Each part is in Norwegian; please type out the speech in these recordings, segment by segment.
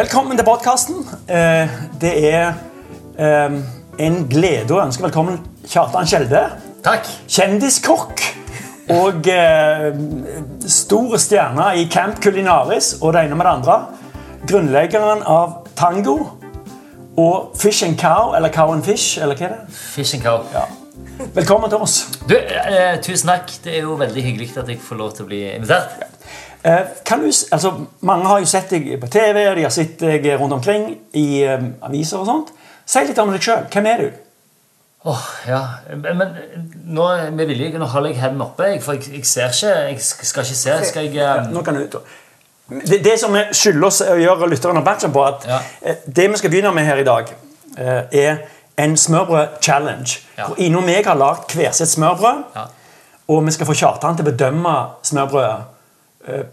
Velkommen til podkasten. Det er eh, en glede å ønske velkommen Kjartan Skjelde. Takk. Kjendiskokk og eh, stor stjerne i Camp Culinaris og det ene med det andre. Grunnleggeren av tango og Fish and Cow, eller Cow and Fish, eller hva er det? Fish and cow. Ja. Velkommen til oss. Du, eh, tusen takk. Det er jo veldig hyggelig at jeg får lov til å bli invitert. Eh, kan du, altså, mange har jo sett deg på TV, de har sett deg rundt omkring i um, aviser og sånt. Si litt om deg sjøl. Hvem er du? Åh, ja. Men nå med vilje nå holder jeg hendene oppe, for jeg, jeg ser ikke. Jeg skal ikke se. Skal jeg eh, Nå kan du det, det som vi skylder oss å gjøre lytteren oppmerksom på, at Ja. det vi skal begynne med her i dag, er en smørbrød-challenge. Ja. Hvor Ine og meg har lagd hver sitt smørbrød, Ja. og vi skal få Kjartan til å bedømme smørbrødet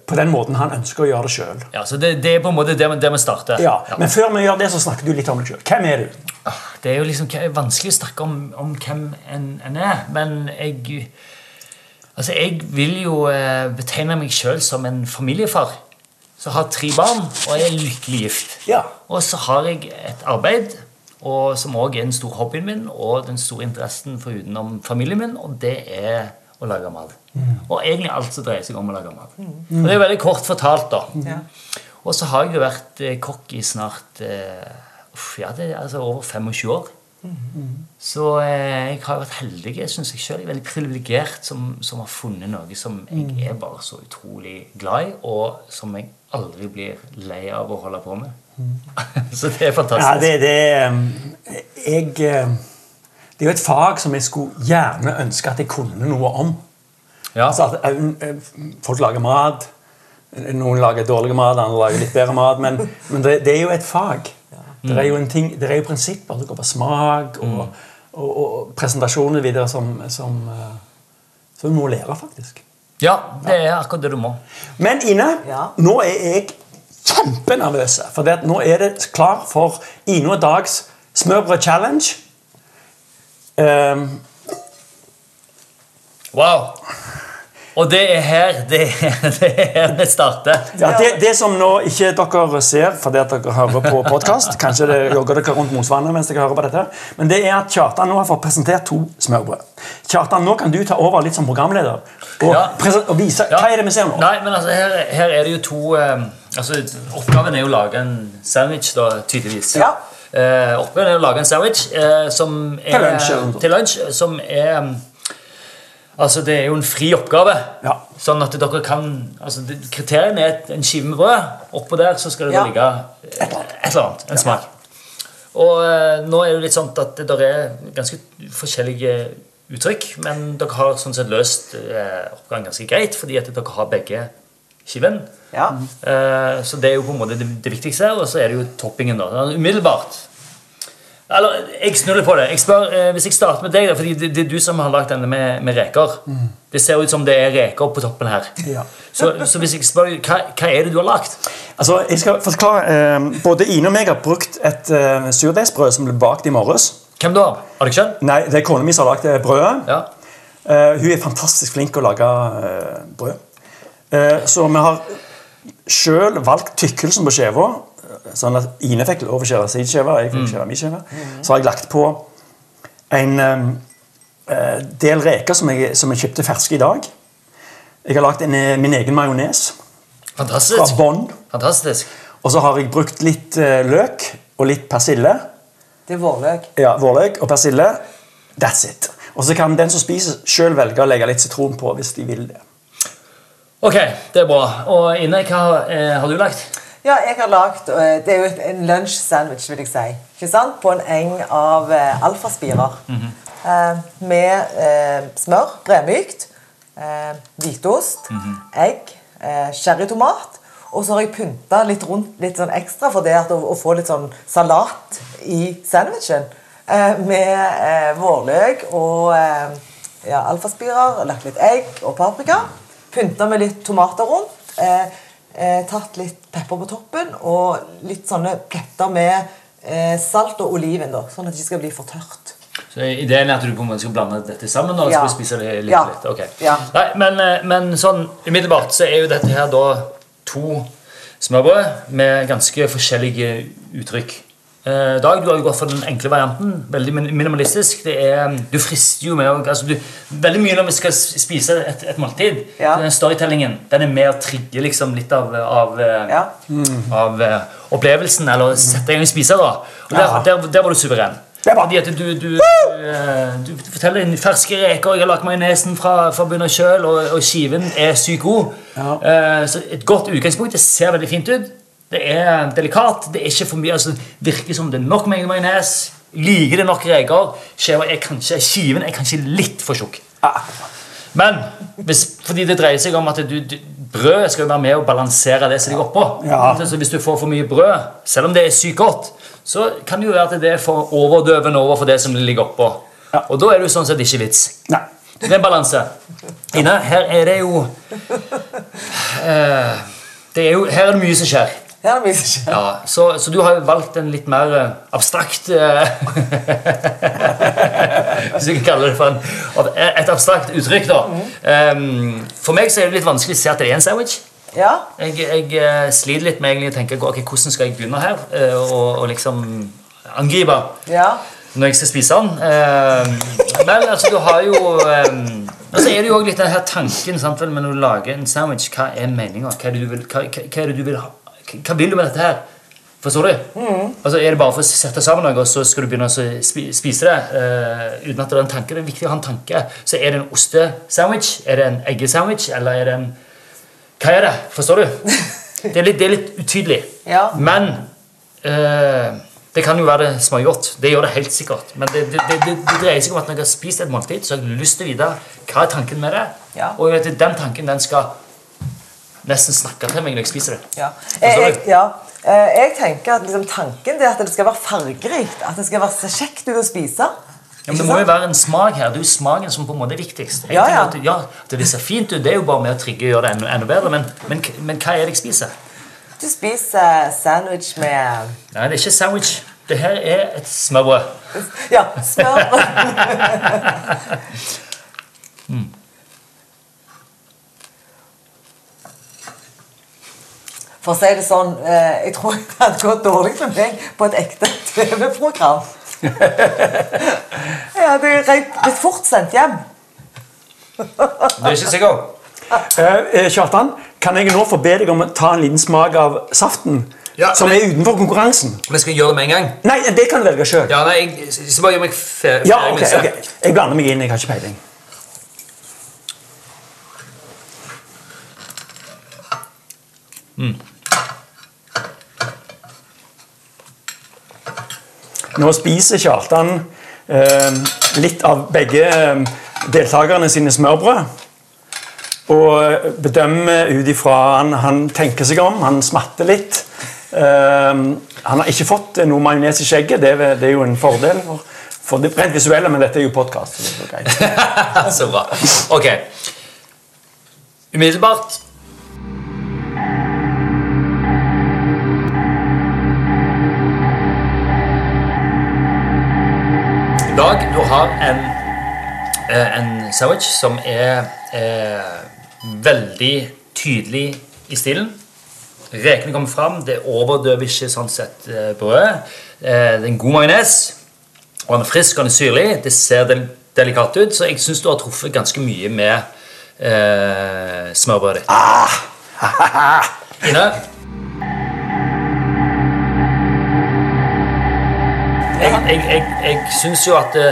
på den måten han ønsker å gjøre det sjøl. ja, så det, det er på en måte der, der vi starter. Ja. Men før vi gjør det, så snakker du litt om deg sjøl. Hvem er du? Ah, Det er jo liksom vanskelig å snakke om, om hvem en, en er, men jeg Altså, jeg vil jo eh, betegne meg sjøl som en familiefar. Som har tre barn og er lykkelig gift. Ja. Og så har jeg et arbeid og som òg er den store hobbyen min og den store interessen for utenom familien min, og det er å lage mat. Og egentlig alt som dreier seg om å lage mat. Og det er veldig kort fortalt, da. Ja. Og så har jeg jo vært eh, kokk i snart eh, ja, det er altså over 25 år. Så eh, jeg har vært heldig, jeg syns jeg sjøl. Veldig privilegert som, som har funnet noe som jeg er bare så utrolig glad i, og som jeg aldri blir lei av å holde på med. så det er fantastisk. Ja, det, det Jeg Det er jo et fag som jeg skulle gjerne ønske at jeg kunne noe om. Ja. Altså at eh, eh, Folk lager mat. Noen lager dårlig mat, andre lager litt bedre mat. Men, men det, det er jo et fag. Det er jo, en ting, det er jo prinsipper. Det går på smak og, og, og presentasjoner videre som, som, eh, som du må lære, faktisk. Ja, det er akkurat det du må. Men Ine, Ja. nå er jeg kjempenervøs. For nå er det klar for Ine og Dags smørbrød-challenge. Um, Wow. Og det er her det er, det er her det starter. ja, det, det som nå ikke dere ser fordi at dere hører på podkast Kanskje det jogger dere rundt mosvannet mens dere hører på dette. Men det er at Kjartan nå har fått presentert to smørbrød. Kjartan, nå kan du ta over litt som programleder og, Ja. og vise Ja. Hva er det vi ser nå? Nei, men altså, her, her er det jo to um, altså, Oppgaven er jo å lage en sandwich, da, tydeligvis. Ja. Eh, er å lage en sandwich eh, som er, Til lunsj eller til som er mm, Altså, det er jo en fri oppgave. Ja. Sånn at dere kan altså, Kriteriene er en skive med brød. Oppå der så skal det Ja. ligge eh, et eller annet. En smak. Og eh, nå er det litt sånn at det der er ganske forskjellige uttrykk, men dere har sånn sett løst eh, oppgaven ganske greit, fordi at dere har begge skiven. Ja. Eh, så det er jo på en måte det, det viktigste, og så er det jo toppingen. da. Umiddelbart. Eller, jeg snur på det. Jeg spør, eh, hvis jeg starter med deg, fordi det, det er du som har lagd denne med, med reker. Det ser ut som det er reker på toppen her. Ja. Så, så hvis jeg spør, hva, hva er det du har lagd? Altså, jeg skal forklare eh, Både Ine og meg har brukt et eh, surdeigsbrød som ble bakt i morges. Hvem da? Har du ikke skjønt? Nei, det er kona mi som har lagd det brødet. Ja. Eh, hun er fantastisk flink til å lage brød. Eh, så vi har sjøl valgt tykkelsen på skiva. eh, Sånn at Ine fikk lov å skjære sin skive, jeg fikk skjære min skive. Så har jeg lagt på en eh, del reker som jeg, som jeg kjøpte ferske i dag. Jeg har lagd min egen majones fra Fantastisk. bånn. Fantastisk. Og så har jeg brukt litt løk og litt persille. Det er vårløk. Ja, Vårløk og persille. That's it. Og så kan den som spiser, sjøl velge å legge litt sitron på hvis de vil det. Ok, det er bra. Og Ine, hva eh, har du lagt? Ja, jeg har lagd eh, Det er jo en lunsj-sandwich, vil jeg si. Ikke sant? På en eng av eh, alfaspirer. eh, med eh, smør, bremykt, eh, hvitost, egg, eh, sherrytomat. Og så har jeg pynta litt rundt litt sånn ekstra for det at å, å få litt sånn salat i sandwichen. Eh, med vårløk og ja, alfaspirer, lagt litt egg og paprika. Pynta med litt tomater rundt. Eh, eh, tatt litt pepper på toppen og litt sånne pletter med eh, salt og oliven, da, sånn at det ikke skal bli for tørt. Så Ideen er at du på en måte skal blande dette sammen? og Ja. skal du spise det litt, Ja. litt. Okay. Ja. Nei, men, eh, men sånn umiddelbart så er jo dette her da to smørbrød med ganske forskjellige uttrykk. Eh, Dag, du har jo gått for den enkle varianten. Veldig minimalistisk. Det er, du frister jo med altså du, Veldig mye når vi skal spise et, et måltid, Ja. den storytellingen den er med å trigge liksom litt av, av, ja. mm. av uh, opplevelsen, eller sette deg gang i spiser. da. Og der, der, der var du suveren. Fordi at du, du, du, eh, du forteller en ferske reker, jeg har lagt majonesen fra, fra bunnen sjøl, og, og skiven er sykt god. Ja. Eh, så et godt utgangspunkt. Det ser veldig fint ut. Det er delikat. Det er ikke for mye, altså virker som det er nok mengde majones. Liker det nok reker. Skiva er kanskje, skiven er kanskje litt for tjukk. Men hvis, fordi det dreier seg om at du, du, brød skal jo være med å balansere det som ligger oppå. Ja. Så hvis du får for mye brød, selv om det er sykt godt, så kan det jo være at det er for overdøvende overfor det som ligger oppå. Ja. Og da er det jo sånn sett ikke vits. nei. Det er en balanse. Ine, her er det jo eh, det er jo, Her er det mye som skjer. Er det viser seg. Ja, så, så du har jo valgt en litt mer eh, abstrakt eh, Hvis vi kan kalle det for en, et abstrakt uttrykk. da um, For meg så er det litt vanskelig å se at det er en sandwich. Ja. Jeg, jeg eh, sliter litt med egentlig å tenke okay, hvordan skal jeg begynne her, og, og liksom angripe ja. når jeg skal spise den. Um, men altså, du har jo um, Og så er det jo også litt den her tanken sant, vel, når du lager en sandwich. Hva er meninga? Hva, hva, hva er det du vil ha? Hva vil du med dette her? Forstår du? Altså, Er det bare for å sette sammen noe, og så skal du begynne å spise det? uh, uten at det er en tanke? Det er viktig å ha en tanke. Så er det en ostesandwich? Er det en eggesandwich? Eller er det en Hva er det? Forstår du? Det er litt, det er litt utydelig. Ja. Men uh, det kan jo være det smaker godt. Det gjør det helt sikkert. Men det, det, det, det, dreier seg om at når jeg har spist et måltid, så har jeg lyst til å vite hva er tanken med det. Ja. Og den tanken den skal nesten snakke til meg når jeg spiser det. Ja. Jeg, jeg, ja. Eh, jeg tenker at liksom, tanken er at det skal være fargerikt. At det skal være så kjekt ut å spise. Ja, men det må jo være en smak her. Det er jo smaken som på en måte er viktigst. Jeg Ja, ja. At, ja, at det ser fint ut, det er jo bare med å trigge og gjøre det enda, enda bedre. Men, men, men hva er det jeg spiser? Du spiser sandwich med Nei, det er ikke sandwich. Det her er et smørbrød. Ja, smør. For å si det sånn, eh, jeg tror det hadde gått dårlig med meg på et ekte TV-program. Jeg hadde rent blitt fort sendt hjem. Du er ikke sikker? Eh, eh, Kjartan, kan jeg nå få be deg om å ta en liten smak av saften? Ja, som men- er utenfor konkurransen? Men skal jeg gjøre det med en gang. Nei, det kan du velge sjøl. Ja, nei, jeg skal bare gjør meg ferdig. Ja, okay, ok, ok. Jeg blander meg inn. Jeg har ikke peiling. Nå spiser Kjartan eh, litt av begge eh, deltakerne sine smørbrød. Og eh, bedømmer ut ifra han, han tenker seg om, han smatter litt. Eh, han har ikke fått noe majones i skjegget, det, det er jo en fordel. For, for det rent visuelle, men dette er jo podkast. Så bra. Ok. Umiddelbart har en, eh, en sandwich som er er veldig tydelig i stilen. Rekene kommer fram, det overdøver ikke sånn sett eh, brødet. Eh, det er en god majones. Og den er frisk og den er syrlig. Det ser del delikat ut, så jeg syns du har truffet ganske mye med eh, smørbrødet ditt. Ah! Ine? Jeg, jeg, jeg, jeg syns jo at det,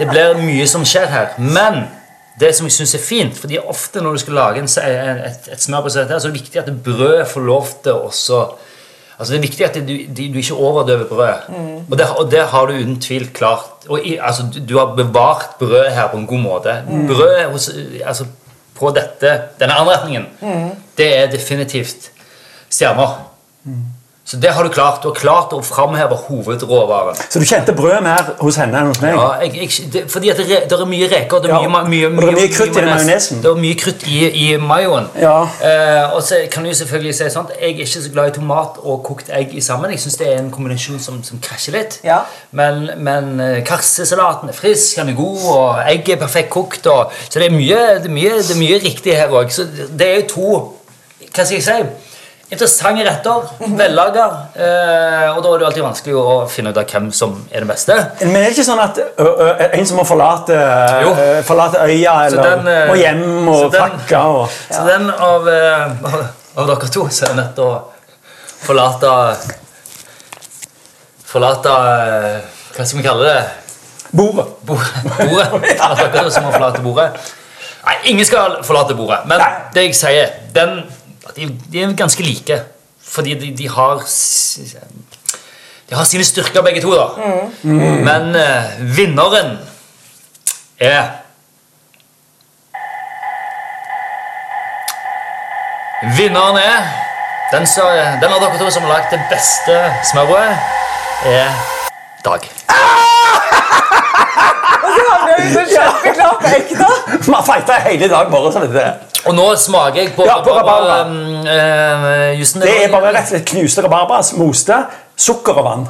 det blir mye som skjer her. Men det som jeg syns er fint fordi ofte når du skal lage en, et, et smørbrød så er det viktig at brødet får lov til også Altså Det er viktig at du, du, ikke overdøver brødet. Og, det, og det har du uten tvil klart. Og altså, du, har bevart brødet her på en god måte. Brødet hos, altså, på dette, denne anretningen, det er definitivt stjerner. Så det har du klart. Du har klart å framheve hovedråvaren. Så du kjente brødet mer hos henne enn hos meg? Ja, jeg, jeg, det, fordi det, det er mye reker. Det er Ja, mye, ma- mye, er mye krutt i majonesen. Det er mye krutt i, i mayoen. Ja. Eh, og så kan du selvfølgelig si sånn Jeg er ikke så glad i tomat og kokt egg i sammen. Jeg syns det er en kombinasjon som, som krasjer litt. Ja. Men, men eh, karsesalaten er frisk, den er god, og egget er perfekt kokt. Og, så det er, mye, det, er mye, det er mye riktig her òg. Så det er jo to Hva skal jeg si? Interessante retter. Vellaga. Eh, og da er det alltid vanskelig å finne ut av hvem som er den beste. Men er det ikke sånn at ø, ø, en som må forlate, ø, forlate øya, eller den, må hjem og pakke og Så den av, eh, av dere to så er nødt til å forlate Forlate Hva skal vi kalle det? Bordet. Bordet. bordet. At dere som må forlate bordet. Nei, ingen skal forlate bordet. Men Nei. det jeg sier, den, de, de er ganske like. Fordi de, de har De har sine styrker, begge to. da Men uh, vinneren er Vinneren er den, som, den av dere to som har lagd det beste smørbrødet, er Dag. Og så havner jeg så kjempeklart på ekte. Vi har fighta hele dag morges. Det, Og nå smaker jeg på, Ja, på rabarbra. um, eh, det er bare rett og slett knuste rabarbra, moste, sukker og vann.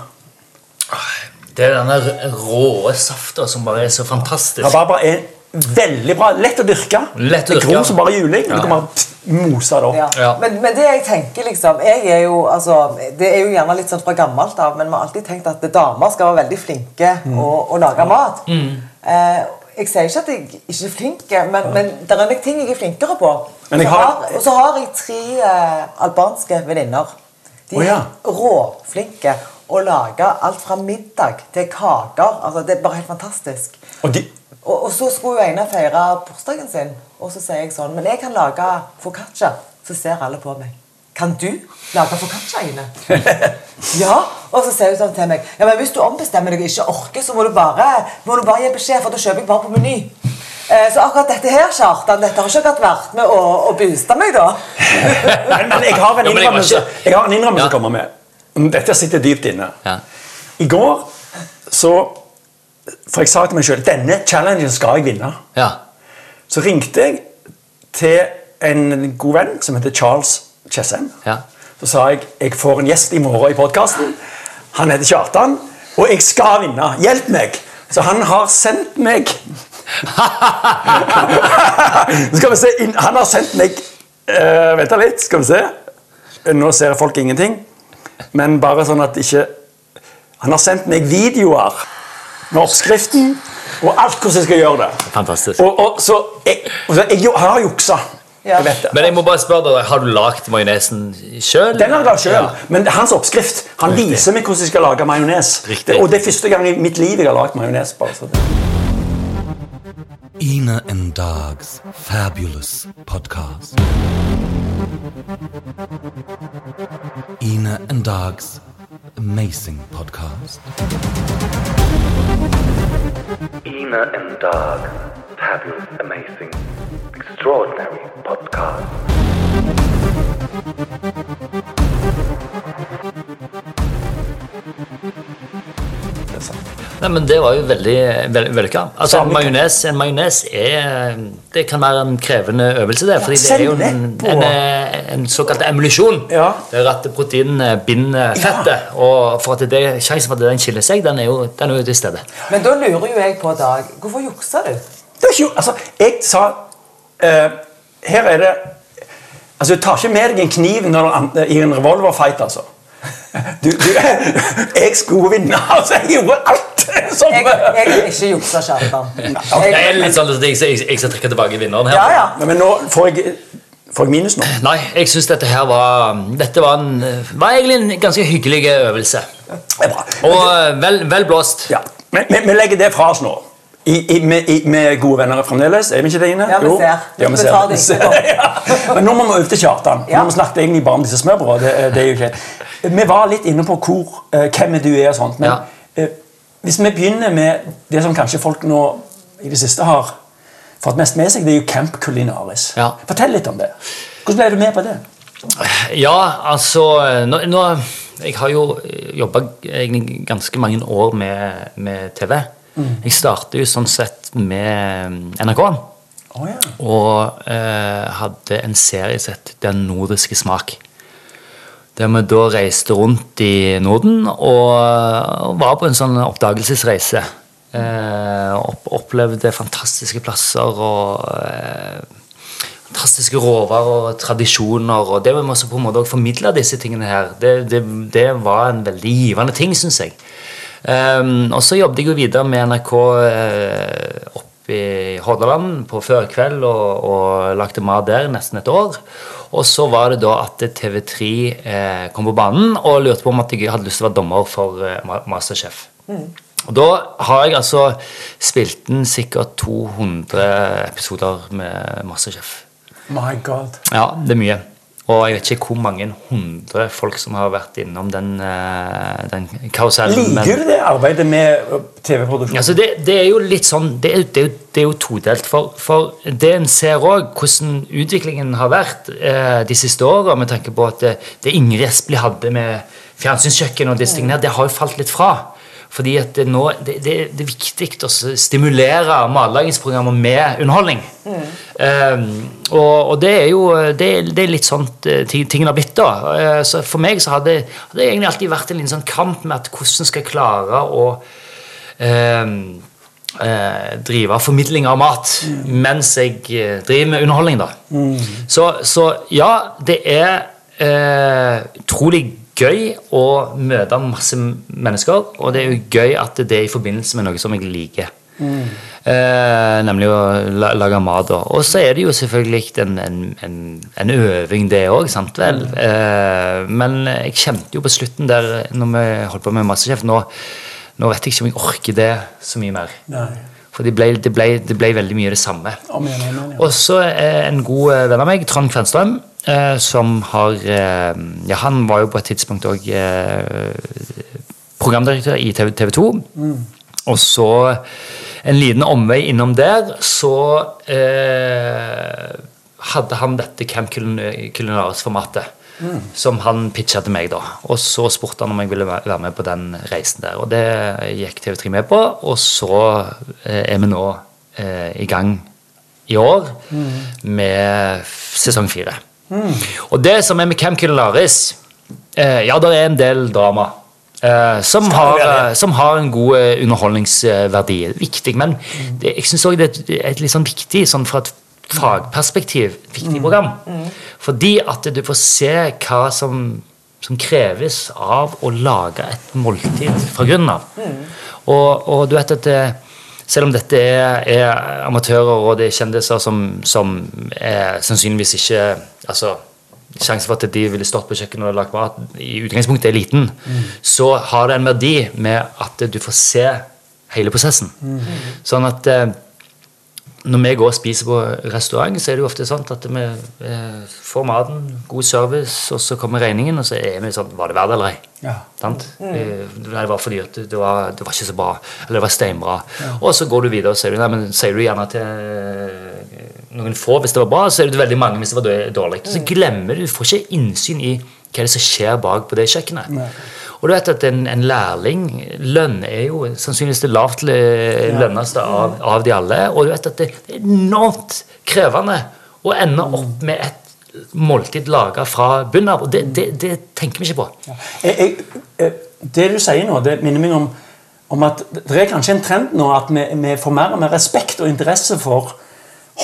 Det er denne rå safta som bare er så fantastisk. Rabarbra er veldig bra. Lett å dyrke. Lett å det dyrke. gror som bare juling. Du kan bare mose det opp. Ja. Ja. Men, men det jeg tenker liksom jeg er jo, altså, Det er jo gjerne litt sånn fra gammelt av, men vi har alltid tenkt at damer skal være veldig flinke å, å lage mat. Eh, jeg sier ikke at jeg ikke er flink, men, men det er nok ting jeg er flinkere på. Jeg har- Og så har jeg tre eh, albanske venninner. De Å, ja. er råflinke å lage alt fra middag til kaker. Altså, det er bare helt fantastisk. Og de, Og, og så skulle jo ene feire bursdagen sin, og så sier jeg sånn Men jeg kan lage foccaccia. Så ser alle på meg. Kan du lage foccaccia, inne? ja. Og så sier hun sånn til meg Ja, men hvis du ombestemmer deg og ikke orker, så må du bare, må du bare gi beskjed, for da kjøper jeg bare på Meny. Eh, Så akkurat dette her, Kjartan, dette har ikke akkurat vært med å, å booste meg, da. men, men jeg har en innrømmelse jeg har en innrømmelse Ja. å komme med. Dette sitter dypt inne. Ja. I går så For jeg sa til meg sjøl denne challengen skal jeg vinne. ja. Så ringte jeg til en god venn som heter Charles Chessem. Ja. Så sa jeg jeg får en gjest i morgen i podkasten. Han heter Kjartan, og jeg skal vinne. Hjelp meg! Så han har sendt meg Skal vi se Han har sendt meg uh, Vent litt, skal vi se. Nå ser folk ingenting. Men bare sånn at ikke Han har sendt meg videoer med oppskriften og alt hvordan jeg skal gjøre det. Fantastisk. Og, og, så jeg, og så jeg, jeg har juksa. Ja. Jeg. Men jeg må bare spørre deg, har du lagd majonesen sjøl? Den har jeg lagd sjøl, men er hans oppskrift. Han Riktig. viser meg hvordan jeg skal lage majones. Og det er første gang i mitt liv jeg har lagd majones. Ina and Dog's fabulous podcast. Ina and Dog's amazing podcast. Ina and Dog, fabulous, amazing, extraordinary podcast. Nei, men Det var jo veldig vellykka. Altså, en majones, en majones er Det kan være en krevende øvelse, det. Fordi det er jo en, en, en såkalt emulisjon. Ja. Det er at proteinene binder fettet. Og for at det, sjansen for at den skiller seg, den er jo, den er jo til stede. Men da lurer jo jeg på, Dag, hvorfor juksa du? Det er ikke, altså, jeg sa eh, Her er det Altså, Du tar ikke med deg en kniv når, an- i en revolverfight, altså. Du, du, jeg skulle vinne, altså. Jeg gjorde alt som Jeg, jeg er ikke juksa, Kjartan. Jeg er Jeg, litt sånn at jeg, jeg, jeg skal trekke tilbake vinneren her. ja, ja. Men, Men nå får jeg, får jeg minus nå. Nei, jeg syns dette her var Dette var, en, var egentlig en ganske hyggelig øvelse. Det er bra. Og eh, vel, vel blåst. Ja, vi legger det fra oss nå. I, i, med, i, med gode venner fremdeles. Er vi ikke det inne? Ja, vi Jo. ser. Ja, vi ser. Vi ser. ja. Men nå må vi over til Kjartan. Ja. Nå må vi snakket egentlig bare om disse smørbrødene. Det, det er Vi var litt inne på hvor, eh, hvem du er og sånt. Men Ja. eh, hvis vi begynner med det som kanskje folk nå i det siste har fått mest med seg, det er jo Camp Culinaris. Ja. Fortell litt om det. Hvordan ble du med på det? Ja, altså nå, nå, Jeg har jo jobba ganske mange år med, med TV. Jeg startet jo sånn sett med NRK. Oh, ja. Og eh, hadde en serie som het Den nordiske smak. Der vi da reiste rundt i Norden og, og var på en sånn oppdagelsesreise. Eh, opp, opplevde fantastiske plasser og eh, fantastiske råvarer og tradisjoner. Og det vi også på en måte formidle disse tingene her, det, det, det var en veldig givende ting, syns jeg. Um, og så jobbet jeg jo videre med NRK uh, oppe i Hordaland på førkveld og, og lagde mat der nesten et år. Og så var det da at TV3 eh, kom på banen og lurte på om at jeg hadde lyst til å være dommer for eh, Masterchef. Masterchef. Og da har jeg altså spilt inn sikkert 200 episoder med Masterchef. My God. Ja, det er mye. Og jeg vet ikke hvor mange hundre folk som har vært innom den, eh, den karusellen. Liker du det arbeidet med uh, TV-produksjon? Altså det, det er jo litt sånn Det er, det er, det er jo todelt. For, for det en ser òg, hvordan utviklingen har vært eh, de siste åra, med tanke på at det, det Ingrid Espelid hadde med fjernsynskjøkken og disse tingene, det har jo falt litt fra. Fordi at det, nå, det, det, det er viktig å stimulere matlagingsprogrammer med underholdning. Eh, og, og det er jo det, det er litt sånn tingen tingene har blitt. da. Eh, så For meg så hadde hadde det egentlig alltid vært en liten sånn kamp med at hvordan skal jeg klare å eh, eh, drive formidling av mat mens jeg eh, driver med underholdning. da. Så, så ja, det er eh, utrolig gøy å møte masse mennesker, og det er jo gøy at det er i forbindelse med noe som jeg liker. Eh, nemlig å la, lage mat. Og så er det jo selvfølgelig en, en, en, en øving, det òg, sant vel. Eh, men jeg kjente jo på slutten der, når vi holdt på med Masterchef nå, nå vet jeg ikke om jeg orker det så mye mer. Nei. For det ble, det, ble, det ble veldig mye det samme. Og så eh, en god eh, venn av meg, Trond Kvenstrøm, eh, som har eh, Ja, han var jo på et tidspunkt òg eh, programdirektør i TV, TV 2. Og så en liten omvei innom der, så eh, hadde han dette Camp Culinaris-formatet. Som han pitcha til meg, da. Og så spurte han om jeg ville være med på den reisen der. Og det gikk TV3 med på, og så eh, er vi nå eh, i gang i år med sesong fire. Og det som er med Camp Culinaris eh, Ja, det er en del drama. Eh, som, har, eh, som har en god eh, underholdningsverdi. Viktig, men det, jeg syns òg det er et- litt sånn viktig sånn fra et fagperspektiv viktig program. Fordi at du får se hva som, som kreves av å lage et måltid fra grunnen av. Og, og du vet at det, selv om dette er, er amatører og det er kjendiser som, som er sannsynligvis ikke altså, Sjansen for at de ville stått på kjøkkenet og lagd mat, i utgangspunktet er liten. Så har det en verdi med at du får se hele prosessen. Sånn at eh, når vi går og spiser på restaurant, så er det jo ofte sånn at vi eh, får maten, god service, og så kommer regningen, og så er vi sånn Var det verdt det eller ei? Ja. Sant? Eh, Det var fordi at det var, det var ikke så bra, eller det var steinbra. Og så går du videre og sier nei, men sier du gjerne til noen få hvis det var bra, så er det veldig mange hvis det var dårlig-. Så glemmer du, du får ikke innsyn i hva er som skjer bak på det kjøkkenet. Og du vet at en, en lærling lønn er jo sannsynligvis det lavt lø- lønneste av, av de alle. Og du vet at det, det er enormt krevende å ende opp med et måltid laga fra bunnen av. Og det, det, det tenker vi ikke på. Jeg, jeg, eh, det du sier nå, det minner meg om, om at det er kanskje en trend nå at vi, vi får mer og mer respekt og interesse for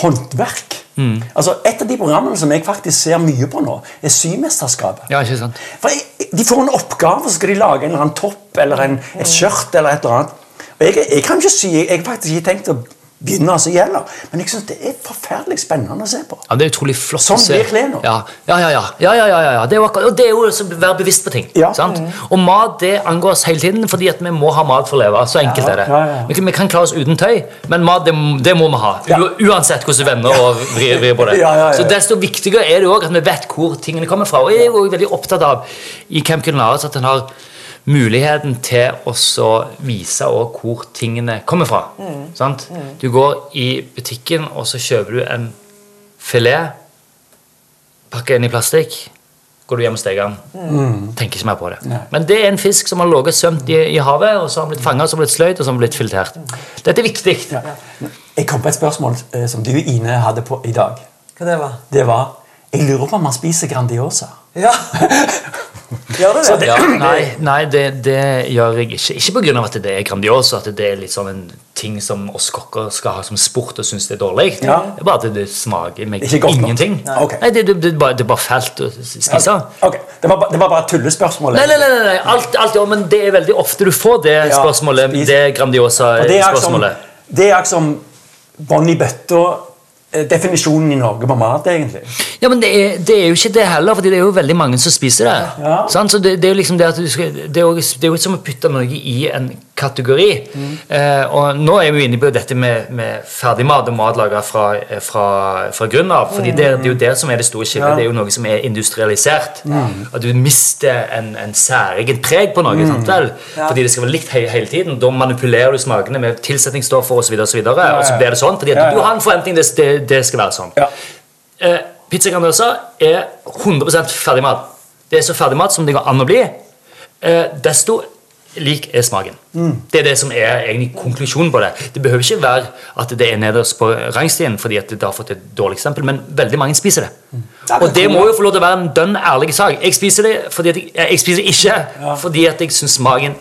håndverk. Mm. Altså, Et av de programmene som jeg faktisk ser mye på nå, er Symesterskapet. Ja, ikke sant? For jeg, De får en oppgave, så skal de lage en eller annen topp eller en, et skjørt eller et eller annet. Og jeg, jeg kan ikke si, jeg har faktisk ikke tenkt å begynne som gjelder, men jeg syns det er forferdelig spennende å se på. Ja, Det er utrolig flott Sånn å se. blir klær nå. Ja, ja, ja. ja. ja, ja, ja, ja. Det er jo akkurat, og det er jo å være bevisst på ting. Ja. sant? Og mat det angår oss hele tiden, fordi at vi må ha mat for å leve. Så enkelt er det. Vi, kan, vi kan klare oss uten tøy, men mat det, det må vi ha. U, uansett hvordan vi vender og vrir, vrir på det. Ja, ja, ja. Så Desto viktigere er det også at vi vet hvor tingene kommer fra. Og jeg er jo veldig opptatt av i Camp Culinaris at en har muligheten til å så vise hvor tingene kommer fra. Sant? Du går i butikken, og så kjøper du en filet, pakker den i plastikk, går du hjem og steker den. Tenker ikke mer på det. Nei. Men det er en fisk som har ligget svømt i, i havet, og så har den blitt fanget, så har blitt sløyd, og så har den blitt filetert. Dette er viktig. Ja. Jeg kom på et spørsmål eh, som du, Ine, hadde på i dag. Hva det var? Det var Jeg lurer på om han spiser Grandiosa. Ja. Gjør du det? Ja, nei, nei det, det gjør jeg ikke. Ikke pga. at det er Grandiosa, at det er litt sånn en ting som oss kokker skal ha som sport og synes det er dårlig. Ja. Det er bare at det smaker meg ingenting. Nei. okay. Nei, det, det, det, er bare, det er bare fælt å spise. Okay. Det var, det var bare et tullespørsmål. Nei, nei, nei, nei, nei. Alt, alt, ja, men det er veldig ofte du får det spørsmålet. Ja, Det Og det akkurat Grandiosa-spørsmålet. Det er akkurat som bånn i bøtta. Eh, Definisjonen i Norge på mat, egentlig. Ja, men det er, det er jo ikke det heller, fordi det er jo veldig mange som spiser det. Ja. Sant? Så det, det er jo liksom det at du skal, det er jo, det er jo som å putte noe i en kategori. Mm. Eh, og nå er vi inne på dette med, med ferdigmat og mat laga fra, eh, fra, fra grunnen av. fordi det, det er jo det som er det store skillet. Mm. Ja. Mm. Det er jo noe som er industrialisert. At du mister en, en særegen preg på noe. sant vel? Ja. Fordi det skal være likt he hele tiden. Da manipulerer du smakene med tilsetningsstoffer osv. Og, så videre, og, så ja. og så blir det sånn. fordi at Ja, ja. du har en forventning det, det, det skal være sånn. Ja. Eh, pizza Grandiosa er 100% ferdigmat. Det er så ferdigmat som det går an å bli. Eh, desto lik er smaken. Det er det som er egentlig konklusjonen på det. Det behøver ikke være at det er nederst på rangstien fordi at det har fått et dårlig eksempel, men veldig mange spiser det. Og det må jo få lov til å være en dønn ærlig sak. Jeg spiser det fordi at jeg, jeg spiser det ikke fordi at jeg syns smaken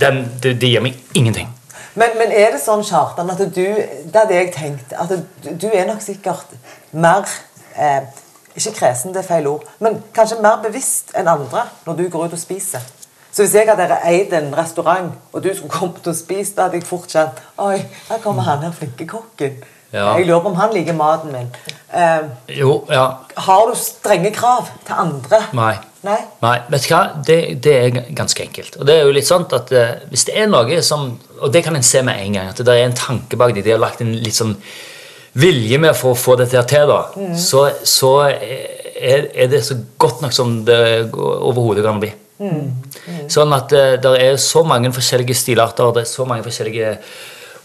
den, det, det gir meg ingenting. Men, men er det sånn, Kjartan, at du Det hadde jeg tenkt. At du, du er nok sikkert mer eh, Ikke kresen, det er feil ord. Men kanskje mer bevisst enn andre når du går ut og spiser. Så hvis jeg hadde eid en restaurant, og du skulle kommet og spist, da hadde jeg fort kjent Oi, der kommer han her flinke kokken. Ja. Jeg lurer på om han liker maten min. Eh, Jo, ja. har du strenge krav til andre? Nei. Nei? Nei, vet du hva? Det, det er ganske enkelt. Og det er jo litt sånn at eh, hvis det er noe som Og det kan en se med en gang, at det er en tanke bak det. De har lagt en litt sånn vilje med for å få dette til, da. Så, så er, er det så godt nok som det overhodet kan bli. Sånn at eh, det er så mange forskjellige stilarter, det er så mange forskjellige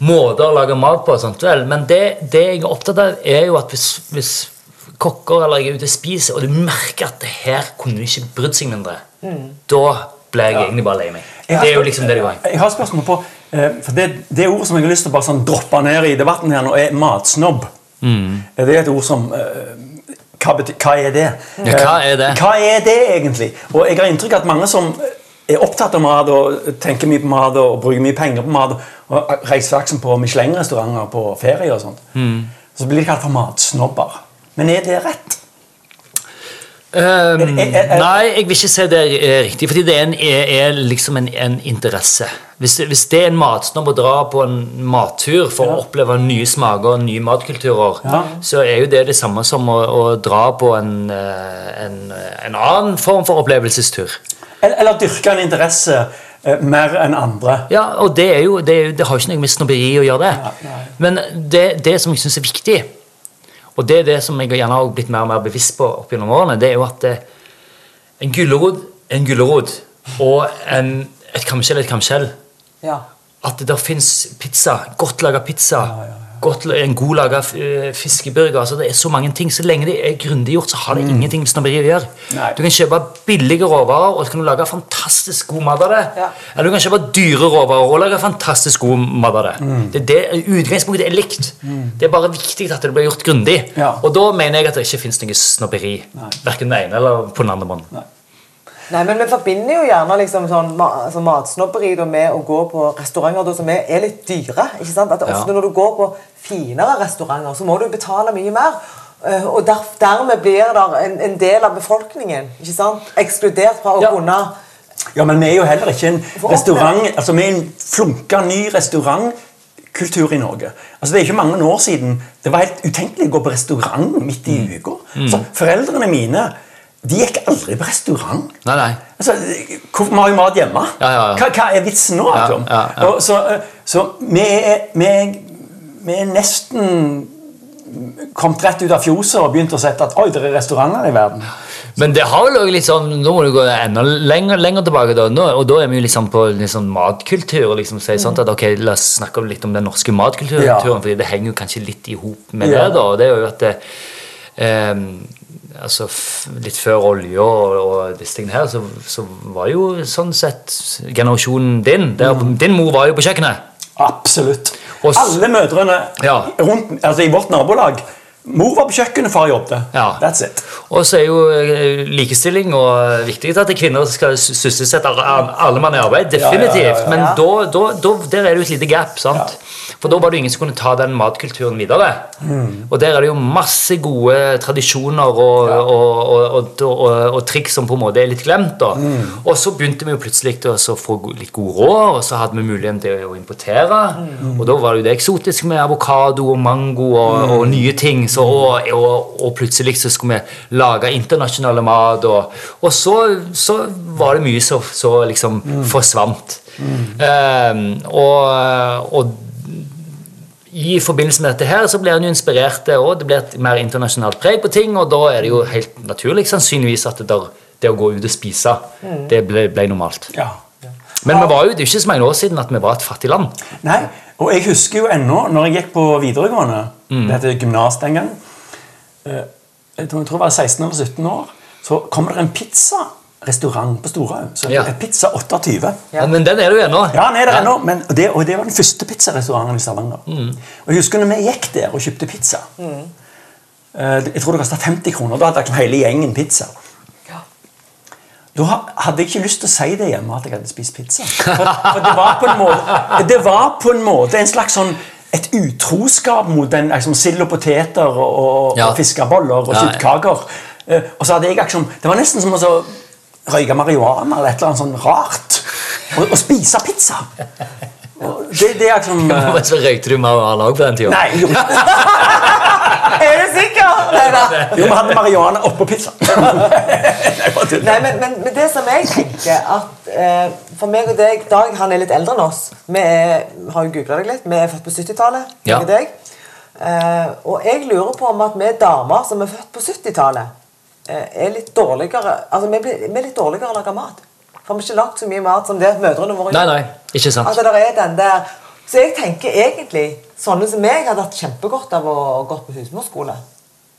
måter å lage mat på. Sant vel? Men det, det jeg er opptatt av, er jo at hvis, hvis kokker eller jeg er ute og spiser, og du merker at det her kunne ikke brydd seg mindre, da blir jeg egentlig bare lei meg. Det er jo liksom det det går i. Jeg har spørsmål på eh, For det, det ordet som jeg har lyst til å bare sånn droppe ned i debatten her nå, er matsnobb. Mm. Det er et ord som eh, hva, betyr, hva er det? Ja, hva er det? Eh, Hva er det egentlig? Og jeg har inntrykk av at mange som er opptatt av mat og tenker mye på mat og bruker mye penger på mat, og reiser for på Michelin-restauranter på ferie og sånt, Mm. så blir de kalt for matsnobber. Men er det rett? Um, nei, jeg vil ikke si det er riktig, fordi det er, en, er, liksom en, en interesse. Hvis hvis det er en matsnobb å dra på en mattur for å oppleve nye smaker og nye matkulturer, Ja. så er jo det det samme som å, å dra på en, eh, en, en annen form for opplevelsestur. Eller, dyrke en interesse eh, mer enn andre? Ja, og det, er jo, det, det har jo ikke noe med snobberi å gjøre, det. Nei, nei. Men det, det som jeg syns er viktig, og det er det som jeg gjerne har blitt mer og mer bevisst på opp gjennom årene, det er jo at eh, en gulrot er en gulrot, og en, et kamskjell er et kamskjell. Ja. At det der fins pizza, godt laga pizza, Godt, en god laga fiskeburger. Altså, det er så mange ting. Så lenge det er grundig gjort, så har det ingenting med snobberi å gjøre. Mm. Nei. Du kan kjøpe billige råvarer, og så kan du lage fantastisk god mat av det. Ja. Eller du kan kjøpe dyre råvarer og lage fantastisk god mat av det. Mm. det, det Utgangspunktet er likt. Det er bare viktig at det blir gjort grundig. Ja. Og da mener jeg at det ikke fins noe snobberi. Verken den ene eller på den andre måten. Nei, men Vi forbinder jo gjerne liksom sånn, altså matsnobberi med å gå på restauranter som er, er litt dyre. ikke sant? At ofte Ja. Når du går på finere restauranter, så må du betale mye mer. eh, Og der, dermed blir det en, en del av befolkningen ikke sant? ekskludert fra å Ja. kunne Ja, men vi er jo heller ikke en restaurant Altså, vi er en flunka ny restaurantkultur i Norge. Altså, Det er ikke mange år siden det var helt utenkelig å gå på restaurant midt i Mm. uka. Så Foreldrene mine de gikk aldri på restaurant. Nei, nei. Altså, Vi har jo mat hjemme. Ja, ja, ja. Hva, hva er vitsen nå? Og Så, eh, så vi, er, vi, er, vi er nesten kommet rett ut av fjoset og begynt å sette at oi, det er restauranter i verden. Men det har vel også litt sånn Nå må du gå enda lenger, lenger tilbake, da. Nå, og da er vi jo liksom på sånn matkultur. og liksom si sånn at ok, La oss snakke litt om den norske matkulturen, Ja. fordi det henger jo kanskje litt i hop med det. da, og det er jo at det, ehm, altså Litt før olja og, og disse tingene her, så, så var jo sånn sett generasjonen din der, Din mor var jo på kjøkkenet. Absolutt. Og Alle mødrene Ja. rundt, altså i vårt nabolag Mor var på kjøkkenet, far jobbet. Ja. That's it. Og så er jo eh, likestilling og viktig at kvinner skal sysselsette alle mann i arbeid. Definitivt. Men da, da, da, der er det jo et lite gap. sant? For da var det ingen som kunne ta den matkulturen videre. Mm. Og der er det jo masse gode tradisjoner og, og, og, og, triks som på en måte er litt glemt. da. Mm. Og så begynte vi jo plutselig å få litt god råd, og så hadde vi muligheten til å importere. Mm. Og da var det jo det eksotiske med avokado og mango og, og nye ting. Så, og, og, og plutselig så skulle vi lage internasjonale mat, og, og så, så var det mye som liksom liksom forsvant. Ehm, og, og i forbindelse med dette her så blir en jo inspirert, og det blir et mer internasjonalt preg på ting, og da er det jo helt naturlig sannsynligvis at det, der, det å gå ut og spise, det ble, ble normalt. Ja. Men vi var jo, det er ikke så mange år siden at vi var et fattig land. Nei, og jeg husker jo ennå, når jeg gikk på videregående Mm. Det heter gymnas den gang. eh, Jeg tror jeg var 16 eller 17 år. Så kommer det en pizzarestaurant på Storhaug. Så Ja. Pizza 28. Ja. Men den er det jo ennå. Ja, den er der ennå, men og det, og det var den første pizzarestauranten i Stavanger. Mm. Og jeg husker når vi gikk der og kjøpte pizza. eh, Jeg tror det kosta 50 kroner. Da hadde hele gjengen pizza. Da hadde jeg ikke lyst til å si det hjemme at jeg hadde spist pizza. For, for det, var på en måte, det var på en måte en slags sånn et utroskap mot den liksom, sild og poteter og, Ja. og fiskeboller og Ja, ja. kjøttkaker. Eh, Og så hadde jeg liksom, Det var nesten som å røyke marihuana eller et eller annet sånn rart. Og, og spise pizza. Og det, det er liksom eh, røykte du marihuana òg på den tida. Nei, jo, Er du sikker? Nei jo, vi hadde marihuana oppå pizza. Nei, men, men, men det som jeg tenker at eh, For meg og deg Dag han er litt eldre enn oss. Vi er, har jo googla deg litt. Vi er født på 70-tallet. Ja. deg. Eh, og jeg lurer på om at vi damer som er født på 70-tallet, eh, er litt dårligere Altså, vi, blir, vi er litt dårligere å lage mat. For vi har ikke lagd så mye mat som det mødrene våre Nei, nei, ikke sant. Altså, der er den der Så jeg tenker egentlig sånne som meg hadde hatt kjempegodt av å gå på husmorskole.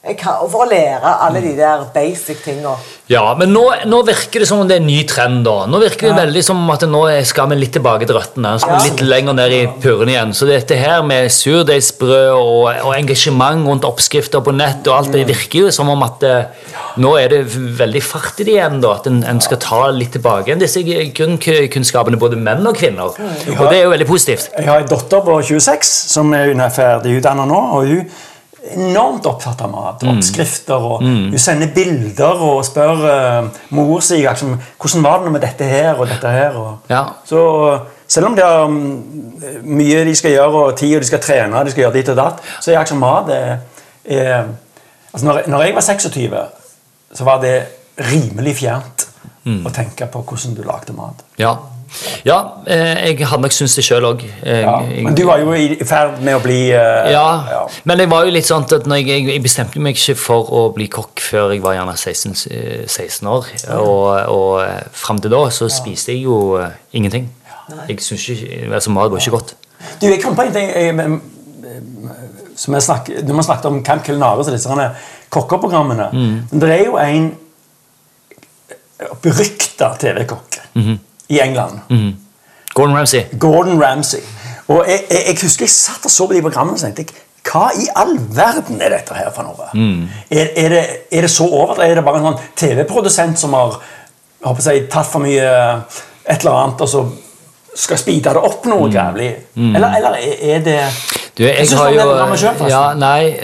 Jeg kan, og for å lære alle de der basic tinga. Ja, men nå, nå virker det som om det er en ny trend. da. Nå virker det veldig som at nå skal vi litt tilbake til røttene. Ja. litt lenger ned i purren igjen. Så dette her med surdeigsbrød og, og engasjement rundt oppskrifter på nett og alt, det virker jo som om at eh, nå er det veldig fart i det igjen. da, At en, en skal ta litt tilbake igjen disse grunnkunnskapene, både menn og kvinner. Og det er jo veldig positivt. Jeg har en datter på 26 som er ferdig utdannet nå. og hun enormt opptatt av mat. og Oppskrifter. og Hun sender bilder og spør uh, mor si liksom, hvordan var det med dette her og dette her. Og, Ja. Så selv om det er mm, mye de skal gjøre, og tid, og de skal trene, de skal gjøre dit og datt, så er liksom mat er, er, altså når, når jeg var 26, så var det rimelig fjernt Mm. å tenke på hvordan du lagde mat. Ja, ja eh, jeg hadde nok syntes det sjøl òg. Ja, men du var jo i ferd med å bli uh, Ja, ja. men det var jo litt sånn at når jeg, jeg, bestemte meg ikke for å bli kokk før jeg var gjerne 16, eh, 16 år. Og, og eh, fram til da så spiste jeg jo uh, ingenting. Jeg synes ikke, altså Mat var ikke godt. Du, jeg kom på en ting jeg, men, eh, som jeg snakk, Når man snakket om Camp Culinaris og disse kokkeprogrammene Men det er jo en berykta TV-kokk i England. Gordon Ramsay. Gordon Ramsay. Og jeg, jeg, jeg husker jeg satt og så på de programmene og tenkte jeg, hva i all verden er dette her for noe? Er, er, det, er det så overdrevet? Er det bare en sånn TV-produsent som har håper jeg, tatt for mye eh, et eller annet, og så skal speede det opp noe jævlig? Eller, eller er det Du, jeg, synes har jo selv. Ja, nei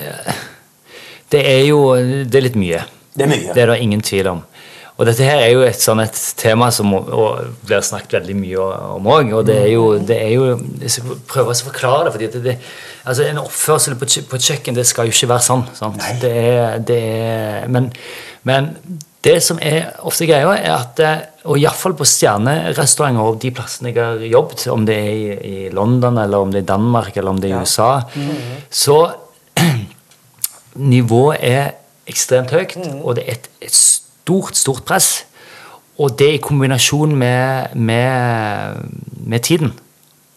Det er jo Det er litt mye. Det er mye. Det er det ingen tvil om. Og dette her er jo et sånn et tema som og, og blir snakket veldig mye om òg. Og det er jo, det er jo Jeg skal prøve å forklare det. fordi det, det, altså En oppførsel på, på et kjøkken det skal jo ikke være sånn. Sant? Det er, det er, men, men det som er ofte greia, er at eh, Og iallfall på stjernerestauranter og de plassene jeg har jobbet, om det er i, i London, eller om det er i Danmark, eller om det er i USA, så nivået er ekstremt høyt, og det er et, et stort, stort press. Og det i kombinasjon med, med, med tiden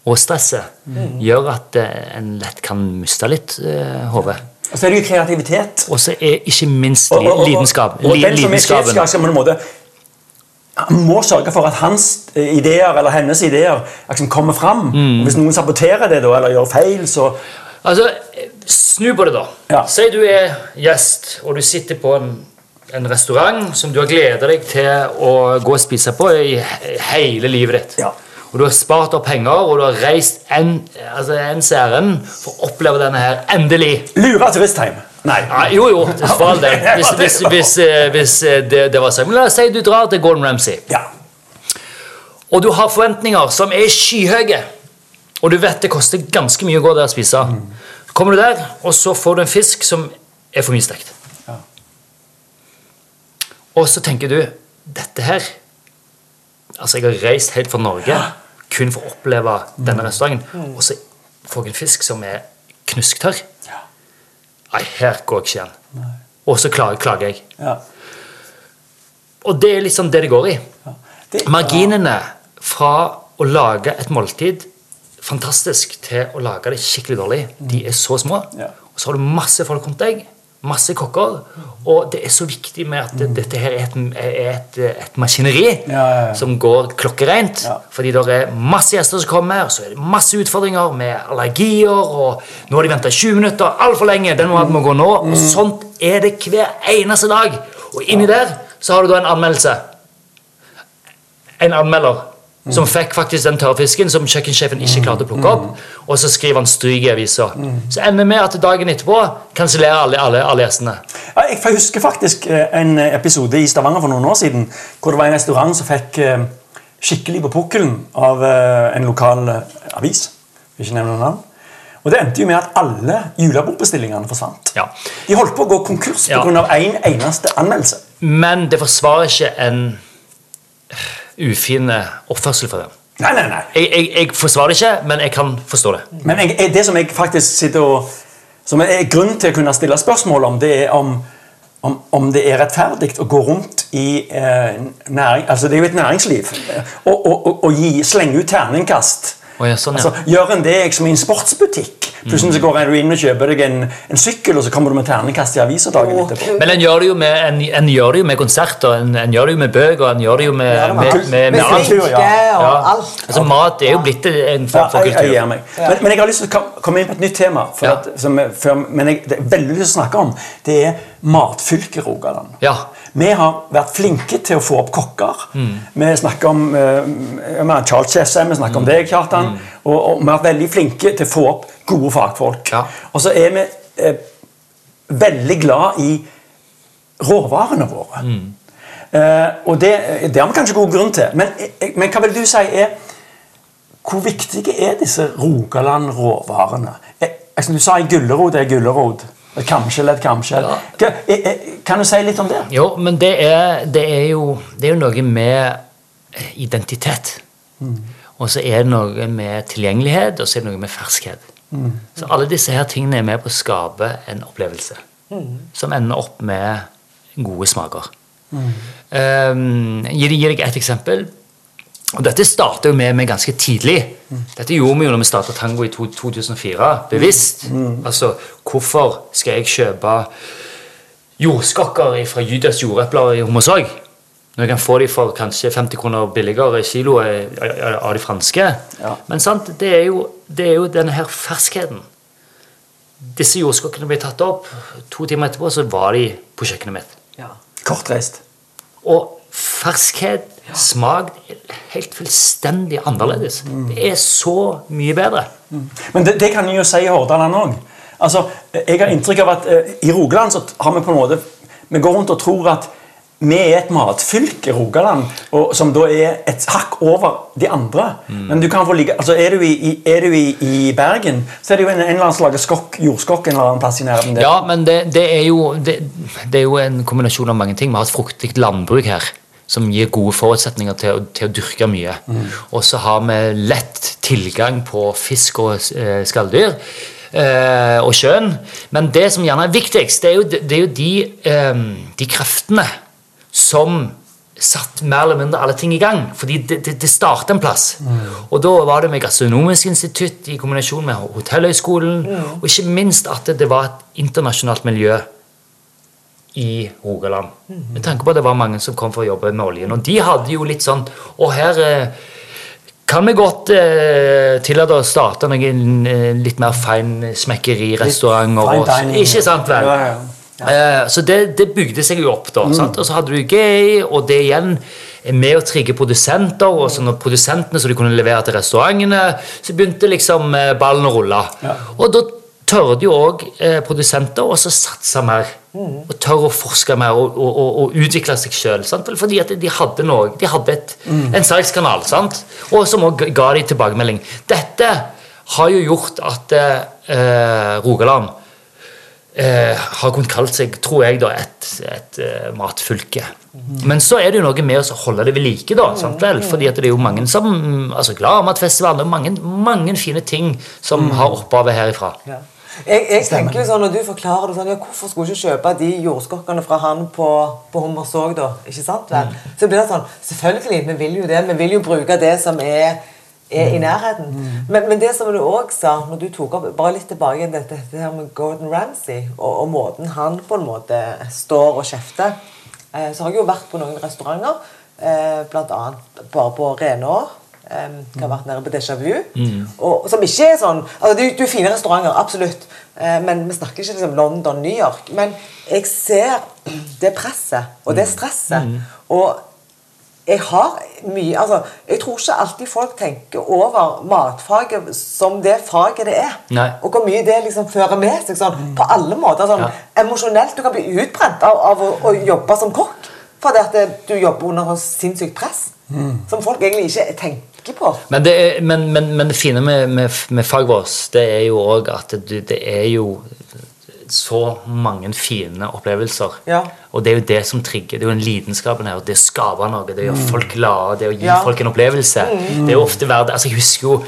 og stresset gjør at eh, en lett kan miste litt hodet. Og så er det jo kreativitet. Og så er ikke minst Og, og, og, lidenskap. og den som er lidenskapen. skal på en måte han må sørge for at hans eh, ideer eller hennes ideer liksom kommer fram. Mm. Hvis noen saboterer det da, eller gjør feil, så Altså, snu på det, da. Ja. Si du er gjest, og du sitter på en, en restaurant som du har gleda deg til å gå og spise på i hele livet ditt. Ja. Og du har spart opp penger, og du har reist en, altså en ærend for å oppleve denne her endelig. Lura turistheim. Nei. Ja, jo, jo, det all del. Hvis, hvis, hvis, hvis eh, det, det var sånn. La oss si du drar til Gordon Ramsay. Ja. Og du har forventninger som er skyhøye. Og du vet det koster ganske mye å gå der og spise. Så kommer du der, og så får du en fisk som er for mye stekt. Og så tenker du dette her Altså, jeg har reist helt fra Norge kun for å oppleve denne restauranten, og så får jeg en fisk som er knusktørr. Nei, her går jeg ikke igjen. Og så klager, klager jeg. Ja. Og det er liksom det det går i. Marginene fra å lage et måltid fantastisk til å lage det skikkelig dårlig, de er så små. Og så har du masse folk rundt deg, masse kokker, og det er så viktig med at det, dette her er et, er et, et maskineri Ja, ja, ja. som går klokkereint. Fordi det er masse gjester som kommer, så er det masse utfordringer med allergier, og nå har de venta 20 minutter altfor lenge, den maten må gå nå. Mm. Og sånt er det hver eneste dag. Og inni der så har du da en anmeldelse en anmelder som fikk faktisk den tørrfisken som kjøkkensjefen ikke klarte å plukke opp. Og så skriver han stryk i avisa. Så ender vi med at dagen etterpå kansellerer alle, alle, alle gjestene. Ja, jeg husker faktisk eh, en episode i Stavanger for noen år siden hvor det var en restaurant som fikk eh, skikkelig på pukkelen av eh, en lokal avis. Vil ikke nevne noen navn. Og Det endte jo med at alle julebordbestillingene forsvant. Ja. De holdt på å gå konkurs Ja. pga. av én en eneste anmeldelse. Men det forsvarer ikke en ufin oppførsel for dem. Nei, nei, nei. Jeg, jeg, jeg forsvarer det ikke, men jeg kan forstå det. Men jeg, det som jeg faktisk sitter og Som er grunnen til å kunne stille spørsmål om, det er om, om, om det er rettferdig å gå rundt i eh, næring Altså, det er jo et næringsliv. Og, og, og, og gi, slenge ut terningkast. Å, ja, sånn, ja. altså, gjør en det som i en sportsbutikk? Plutselig så går du inn og kjøper deg en, en sykkel, og så kommer du med terningkast i avisa dagen etterpå. Men en gjør det jo med, en, en gjør det jo med konserter, en, en gjør det jo med bøker, en gjør det jo med, Ja, det med, med, med, Med alt. kultur, ja. og Ja. alt. Altså, mat er jo blitt en form for jeg, jeg kultur. Men, men jeg har lyst til å komme inn på et nytt tema. For Ja. at, som, er- før, men jeg, det er veldig lyst til å snakke om Det er matfylket Rogaland. Ja. Vi har vært flinke til å få opp kokker. Mm. Vi snakker om uh, Charles Chessem, vi snakker om Mm. deg, Kjartan. Og, og vi har vært veldig flinke til å få opp gode fagfolk. Ja. Og så er vi eh, veldig glad i råvarene våre. Mm. Eh, og det, det har vi kanskje god grunn til. Men, eh, men hva vil du si er Hvor viktige er disse Rogaland-råvarene? Eh, altså, du sa en gulrot er gulrot. Et kamskjell er et kamskjell. Ja. Eh, eh, Kan du si litt om det? Jo, men det er, det er, jo, det er jo noe med identitet. Og så er det noe med tilgjengelighet, og så er det noe med ferskhet. Så alle disse her tingene er med på å skape en opplevelse som ender opp med gode smaker. Um, gir, gir deg et eksempel. Og dette starta vi med ganske tidlig. Dette gjorde vi jo når vi starta Tango i 2004. Bevisst. Altså, hvorfor skal jeg kjøpe jordskokker fra Judas jordepler i Hommersåk. Når jeg kan få de for kanskje 50 kroner billigere kiloet av de franske. Ja. Men sant, det er, jo, det er jo denne her ferskheten. Disse jordskokkene ble tatt opp. To timer etterpå så var de på kjøkkenet mitt. Ja. Kortreist. Og ferskhet, smak, helt fullstendig annerledes. Det er så mye bedre. Men det, det kan en jo si i Hordaland òg. Altså, jeg har inntrykk av at eh, i Rogaland så har vi på en måte Vi går rundt og tror at vi er et matfylke, Rogaland, og, som da er et hakk over de andre. Men du kan få ligge, altså er du, i, i, er du i, i Bergen, så er det jo en, en eller annen slags skokk, jordskokk en eller annen plass i nærheten. Ja, men det, det, er jo, det, det er jo en kombinasjon av mange ting. Vi har et fruktig landbruk her som gir gode forutsetninger til, til å dyrke mye. Og så har vi lett tilgang på fisk og eh, skalldyr. eh, og sjøen. Men det som gjerne er viktigst, det er jo, det er jo de, eh, de kreftene som satt mer eller mindre alle ting i gang. Fordi det, det, det startet en plass. Og da var det med Gastronomisk institutt i kombinasjon med Hotellhøgskolen. Og ikke minst at det, det var et internasjonalt miljø i Rogaland. Med tanke på at det var mange som kom for å jobbe med oljen. Og de hadde jo litt sånn Og her eh, kan vi godt eh, tillate å starte noen eh, litt mer og- dining. Ikke sant vel? Ja, ja. Eh, så det, det bygde seg jo opp, da. Mm. Sant? Og så hadde du gay, og det igjen er med å trigge produsenter. Og så når produsentene så de kunne levere til restaurantene, så begynte liksom eh, ballen å rulle. Ja. Og da tørde jo òg eh, produsenter å satse mer. Mm. Og tør å forske mer og, og, og, og utvikle seg sjøl. Fordi at de hadde noe, de hadde et, Mm. en salgskanal, sant? og som òg ga de tilbakemelding. Dette har jo gjort at eh, Rogaland eh, har kunnet kalt seg, tror jeg, da, et, et eh, matfylke. Men så er det jo noe med å holde det ved like, da. Sant vel? Fordi at det er jo mange som altså Gladmatfestivalen og mange, mange fine ting som har opphavet herifra. Ja. Jeg, jeg tenker jo sånn, Når du forklarer det sånn, ja, hvorfor skulle ikke kjøpe de jordskokkene fra han på, på Hummersåk, da? Ikke sant vel? Så blir det sånn, Selvfølgelig, vi vil jo det. Vi vil jo bruke det som er, er i nærheten. Men, men det som du òg sa, når du tok opp bare litt tilbake dette, dette her med Gordon Ramsay, og, og måten han på en måte står og kjefter, eh, så har jeg jo vært på noen restauranter, eh, annet bare på Renå. Um, har vært nede på Déjà Vu. Og, som ikke er sånn altså Det det er fine restauranter, absolutt. uh, men vi snakker ikke liksom London, New York. Men jeg ser det presset og det stresset. Og jeg har mye altså, Jeg tror ikke alltid folk tenker over matfaget som det faget det er. Nei. Og hvor mye det liksom fører med seg sånn, på alle måter. Sånn, Ja. Emosjonelt. Du kan bli utbrent av, av å, å jobbe som kokk. Fordi at du jobber under sinnssykt press. Som folk egentlig ikke tenker på. Men det, er, men, men, men det fine med, med, med faget vårt, det er jo òg at det, det er jo så mange fine opplevelser. Ja. Og det er jo det som trigger. Det er jo den lidenskapen her. Det å skape noe, det å gjøre folk glade, det å gi Ja. folk en opplevelse. Det er jo ofte verdt altså Jeg husker jo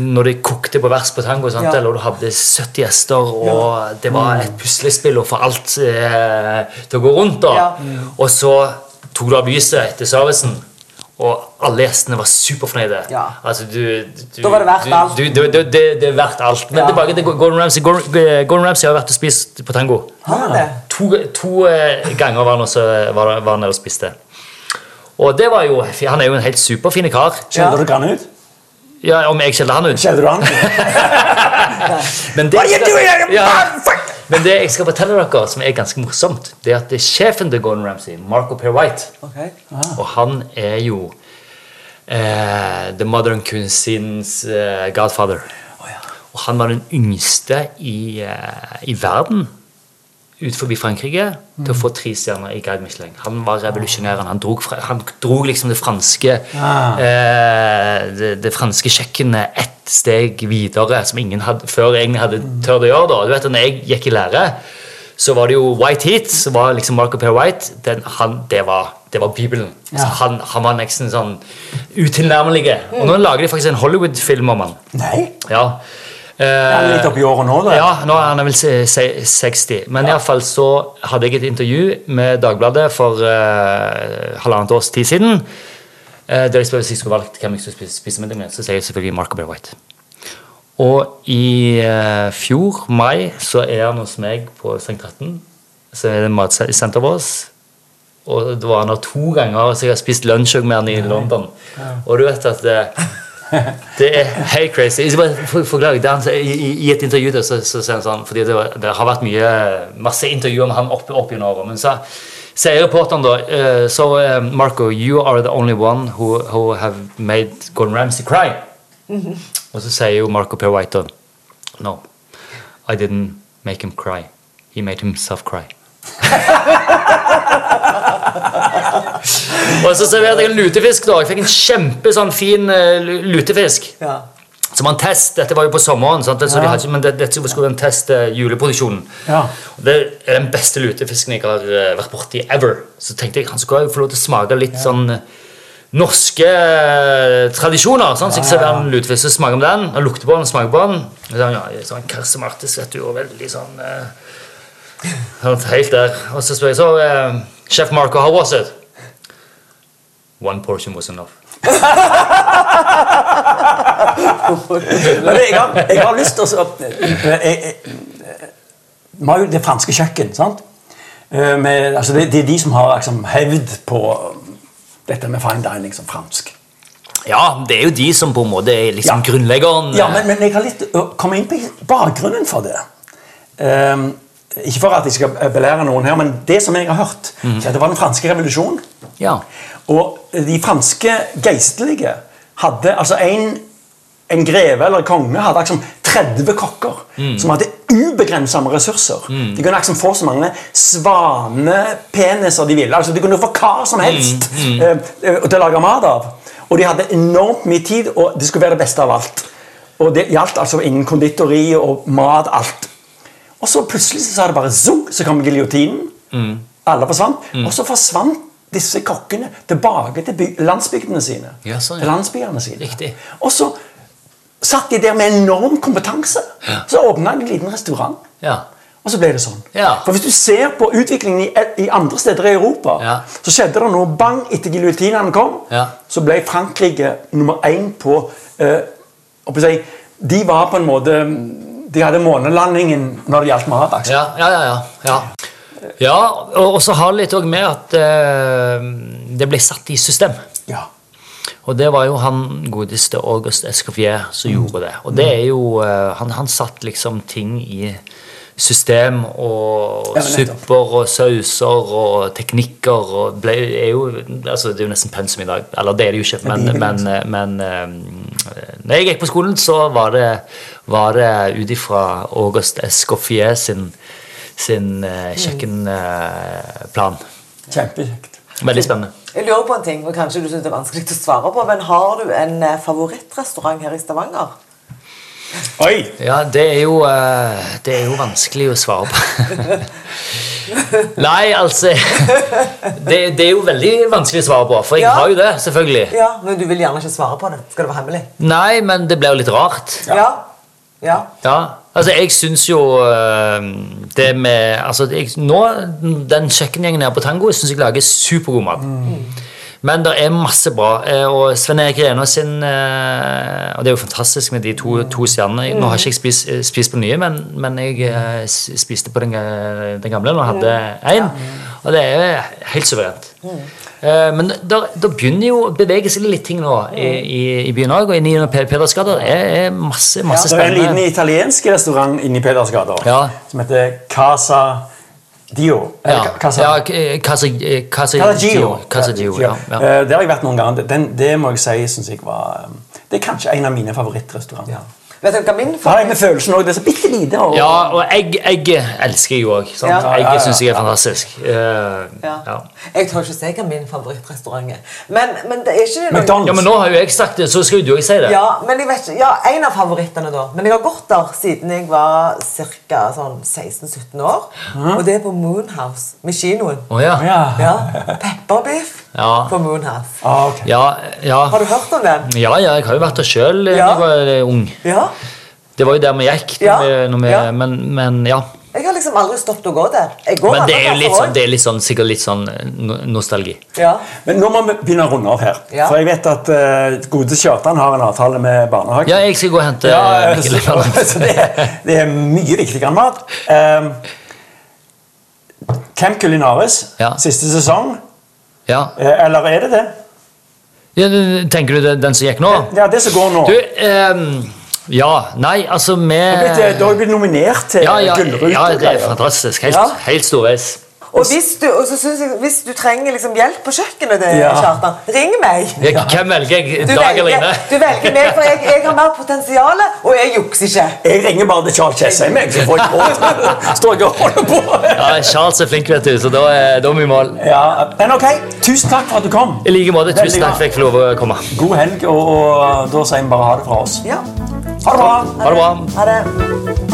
når det kokte på vers på tango, sant? Ja. eller du hadde 70 gjester, og det var et puslespill å få alt eh, til å gå rundt. da. Ja. Og så tok du av lyset etter servicen, og alle gjestene var superfornøyde. Ja. Altså, du, du, Da var det verdt du, alt. Du, du, du, det, det er verdt alt. Men Ja. tilbake til Gordon Ramsay. Gordon, Gordon Ramsay har vært og spist på tango. Det? To, to eh, ganger var han også var, var han der og spiste. Og det var jo Han er jo en helt superfin kar. Skjeller du han ut? Ja, Om jeg kjenner han ut? Kjenner du han? Men det, What are you doing? Ja. Fuck! Men det jeg skal fortelle dere, som er ganske morsomt, det er at det er sjefen til Gordon Ramsay, Marco Per White, okay. og han er jo eh, The Modern Cuisines eh, godfather. Og han var den yngste i, eh, i verden ut forbi Frankrike til å få tre stjerner i Guide Michelin. Han var revolusjonæren. Han drog, han drog liksom det franske Ah. eh, det, det franske kjøkkenet ett steg videre, som ingen hadde, før egentlig hadde tørt å gjøre. da. Du vet, når jeg gikk i lære, så var det jo White Heat, så var liksom Marco Per White. Den, han, det, var, det var Bibelen. Ja. han, han var nesten sånn utilnærmelig. Og nå lager de faktisk en Hollywood-film om han. Nei. Ja. Eh, litt oppi året nå, da. ja, nå er han vel se- se- 60. Men i alle fall så hadde jeg et intervju med Dagbladet for uh, halvannet års tid siden. Uh, der jeg spør hvis jeg skulle valgt hvem jeg skulle spise, spise middag med, så sier jeg selvfølgelig Marco Bear White. Og i eh, fjor, mai, så er han hos meg på St. 13. Så er det matsenteret vårt. Og det var han her to ganger, så jeg har spist lunsj med han i London. Og du vet at eh, det er helt crazy. Jeg skal bare for- forklare, han, i, i, et intervju der, så, så sier han sånn Fordi det, var, det har vært mye, masse intervjuer med han opp, opp gjennom årene, Men så sier reporteren da uh, Så uh, Marco, you are the only one who, who have made Gordon Ramsay cry. Og så sier jo Marco Per White da No, I didn't make him cry. He made himself cry. og så serverte jeg en lutefisk. da Jeg fikk en kjempe sånn fin eh, lutefisk. Ja. Som en test. Dette var jo på sommeren, sant? Så Ja. hadde, men det, dette skulle være en test eh, juleproduksjonen. Ja. Det er den beste lutefisken jeg har eh, vært borti ever. Så tenkte jeg han skulle få lov til å smake litt sånn eh, norske tradisjoner. Sant? Så jeg serverer en lutefisk, så smaker om den, og lukter på den, smaker på den. Og så, ja, sånn Karse vet du, og veldig sånn eh, sånn Helt der. Og så spør jeg så eh, Chef Marco, how was it? One portion was enough. Men jeg har, jeg har lyst til å Vi har jo det franske kjøkken, sant? Eh, Med, altså det, det er de som har liksom, hevd på dette med fine dining som fransk. Ja, det er jo de som på en måte er liksom Ja. grunnleggeren. Ja, men, men jeg har litt å komme inn på bakgrunnen for det. Ehm, ikke for at jeg skal belære noen her, men det som jeg har hørt, mm. det var den franske revolusjonen. Ja. Og de franske geistlige hadde altså en, en greve eller konge hadde liksom 30 kokker som hadde ubegrensa med ressurser. De kunne liksom få så mange svanepeniser de ville. altså De kunne få hva som helst mm. eh, til å lage mat av. Og de hadde enormt mye tid, og det skulle være det beste av alt. Og det gjaldt altså innen konditori og mat, alt. Og så plutselig så sa det bare zoom, så kom giljotinen. Alle forsvant. Og så forsvant disse kokkene tilbake til landsbygdene sine. Ja, sånn, ja. Til landsbyene sine. Riktig. Og så satt de der med enorm kompetanse. Så åpna de en liten restaurant. Ja. Og så ble det sånn. Ja. For Hvis du ser på utviklingen i, i andre steder i Europa, Ja. så skjedde det noe bang etter giljotinene kom. Ja. Så ble Frankrike nummer én på eh, De var på en måte De hadde månelandingen når det gjaldt mat. Altså. Ja, ja, ja. ja, ja. og, så har det litt òg med at eh, det ble satt i system. Ja. Og det var jo han godeste August Escoffier som gjorde det. Og det er jo eh, han, han satt liksom ting i system og Ja, supper og sauser og teknikker og ble, er jo, altså Det er jo nesten pensum i dag. Eller det er det jo ikke, men, men, eh, men eh, når jeg gikk på skolen, så var det, var det ut ifra August Escoffier sin, sin uh, kjøkkenplan. Kjempekjekt. Veldig spennende. Jeg lurer på en ting, og kanskje du synes det er vanskelig å svare på, men har du en eh, favorittrestaurant her i Stavanger? Oi! Ja, det er jo, eh, det er jo vanskelig å svare på. Nei, altså det, det er jo veldig vanskelig å svare på, for jeg Ja. har jo det, selvfølgelig. Ja, men du vil gjerne ikke svare på det. Skal det være hemmelig? Nei, men det blir jo litt rart. Ja. Ja. Ja, altså jeg syns jo eh, det med altså jeg, Nå, Den kjøkkengjengen her på Tango syns jeg lager supergod mat. Men det er masse bra. eh, Og Sven Erik Renaa sin eh, Og det er jo fantastisk med de to, to stjernene. Nå har ikke jeg spist, spist på nye, men, men jeg spiste på den, den gamle og hadde én. Og det er helt suverent. Eh, Men det begynner jo å bevege seg litt ting nå i, i, i byen òg. Og inne i Pe- Pedersgata er er masse, masse Det er en liten italiensk restaurant inne i Pedersgata Ja. som heter Casa Dio. Ja, Casa, ja k- Casa eh, Casa Casa Gio. Casa Gio, ja. ja. Eh, Der har jeg vært noen ganger. Den, det må jeg si synes jeg var Det er kanskje en av mine favorittrestauranter. Vet dere hva min har jeg med følelsen også, Det er så bitte lite. Og, Ja, og egg, egg elsker jeg jo òg. Ja. Ja, ja, ja. Egg syns jeg er fantastisk. Uh, Ja. ja. Jeg tør ikke si hva min favorittrestaurant er. Men, men det er ikke noe McDonald's. ja, men nå har jo jeg sagt det, så skal jo du òg si det. Ja, men jeg vet ikke, ja, En av favorittene, da. Men jeg har gått der siden jeg var ca. Sånn 16-17 år. Og det er på Moonhouse, med kinoen. Oh, ja. Ja. Ja, Pepperbiff Ja. på Moonhouse. Ah, okay. Ja, ja. Har du hørt om den? ja, ja, jeg har jo vært der sjøl da Ja. jeg var eh, ung. Ja. Det var jo der vi gikk. Når Ja, vi, når vi, ja. Men, men ja. Jeg har liksom aldri stoppet å gå der. Jeg går Men det er jo litt sånn, det er litt sånn, sikkert litt sånn eh, nostalgi. Ja. Men nå må vi begynne å runde av her. Ja. For jeg vet at uh, gode Kjartan har en avtale med barnehagen. Ja, jeg skal gå og hente Ja, eh, så, Mikkel. så det, er- det er mye viktigere enn mat. Um, Camp Culinaris, Ja. siste sesong. Ja. Eh, Eller er det det? ja, tenker du den som gikk nå? Ja, det som går nå. Du, eh, ja, nei, altså vi Du har blitt- nominert til ja, ja, ja, det er fantastisk. Helt, Ja. helt storveis. Og hvis du, og så jeg, hvis du trenger liksom hjelp på kjøkkenet, det, Ja. Kjartan, ring meg. Jeg, Hvem velger jeg? Du Dag eller Ine? du velger meg, for jeg, jeg har mer potensial, og jeg jukser ikke. Jeg ringer bare til Charles Chessheim, jeg, så får jeg råd. Står jeg og holder på. Ja, Charles er flink, vet du, så da er, da er vi i mål. Ja, men ok, tusen takk for at du kom. I like måte. Tusen takk for at jeg fikk lov å komme. God helg, og, og da sier vi bare ha det fra oss. Ja. Ha det bra. Ha det bra. Ha det.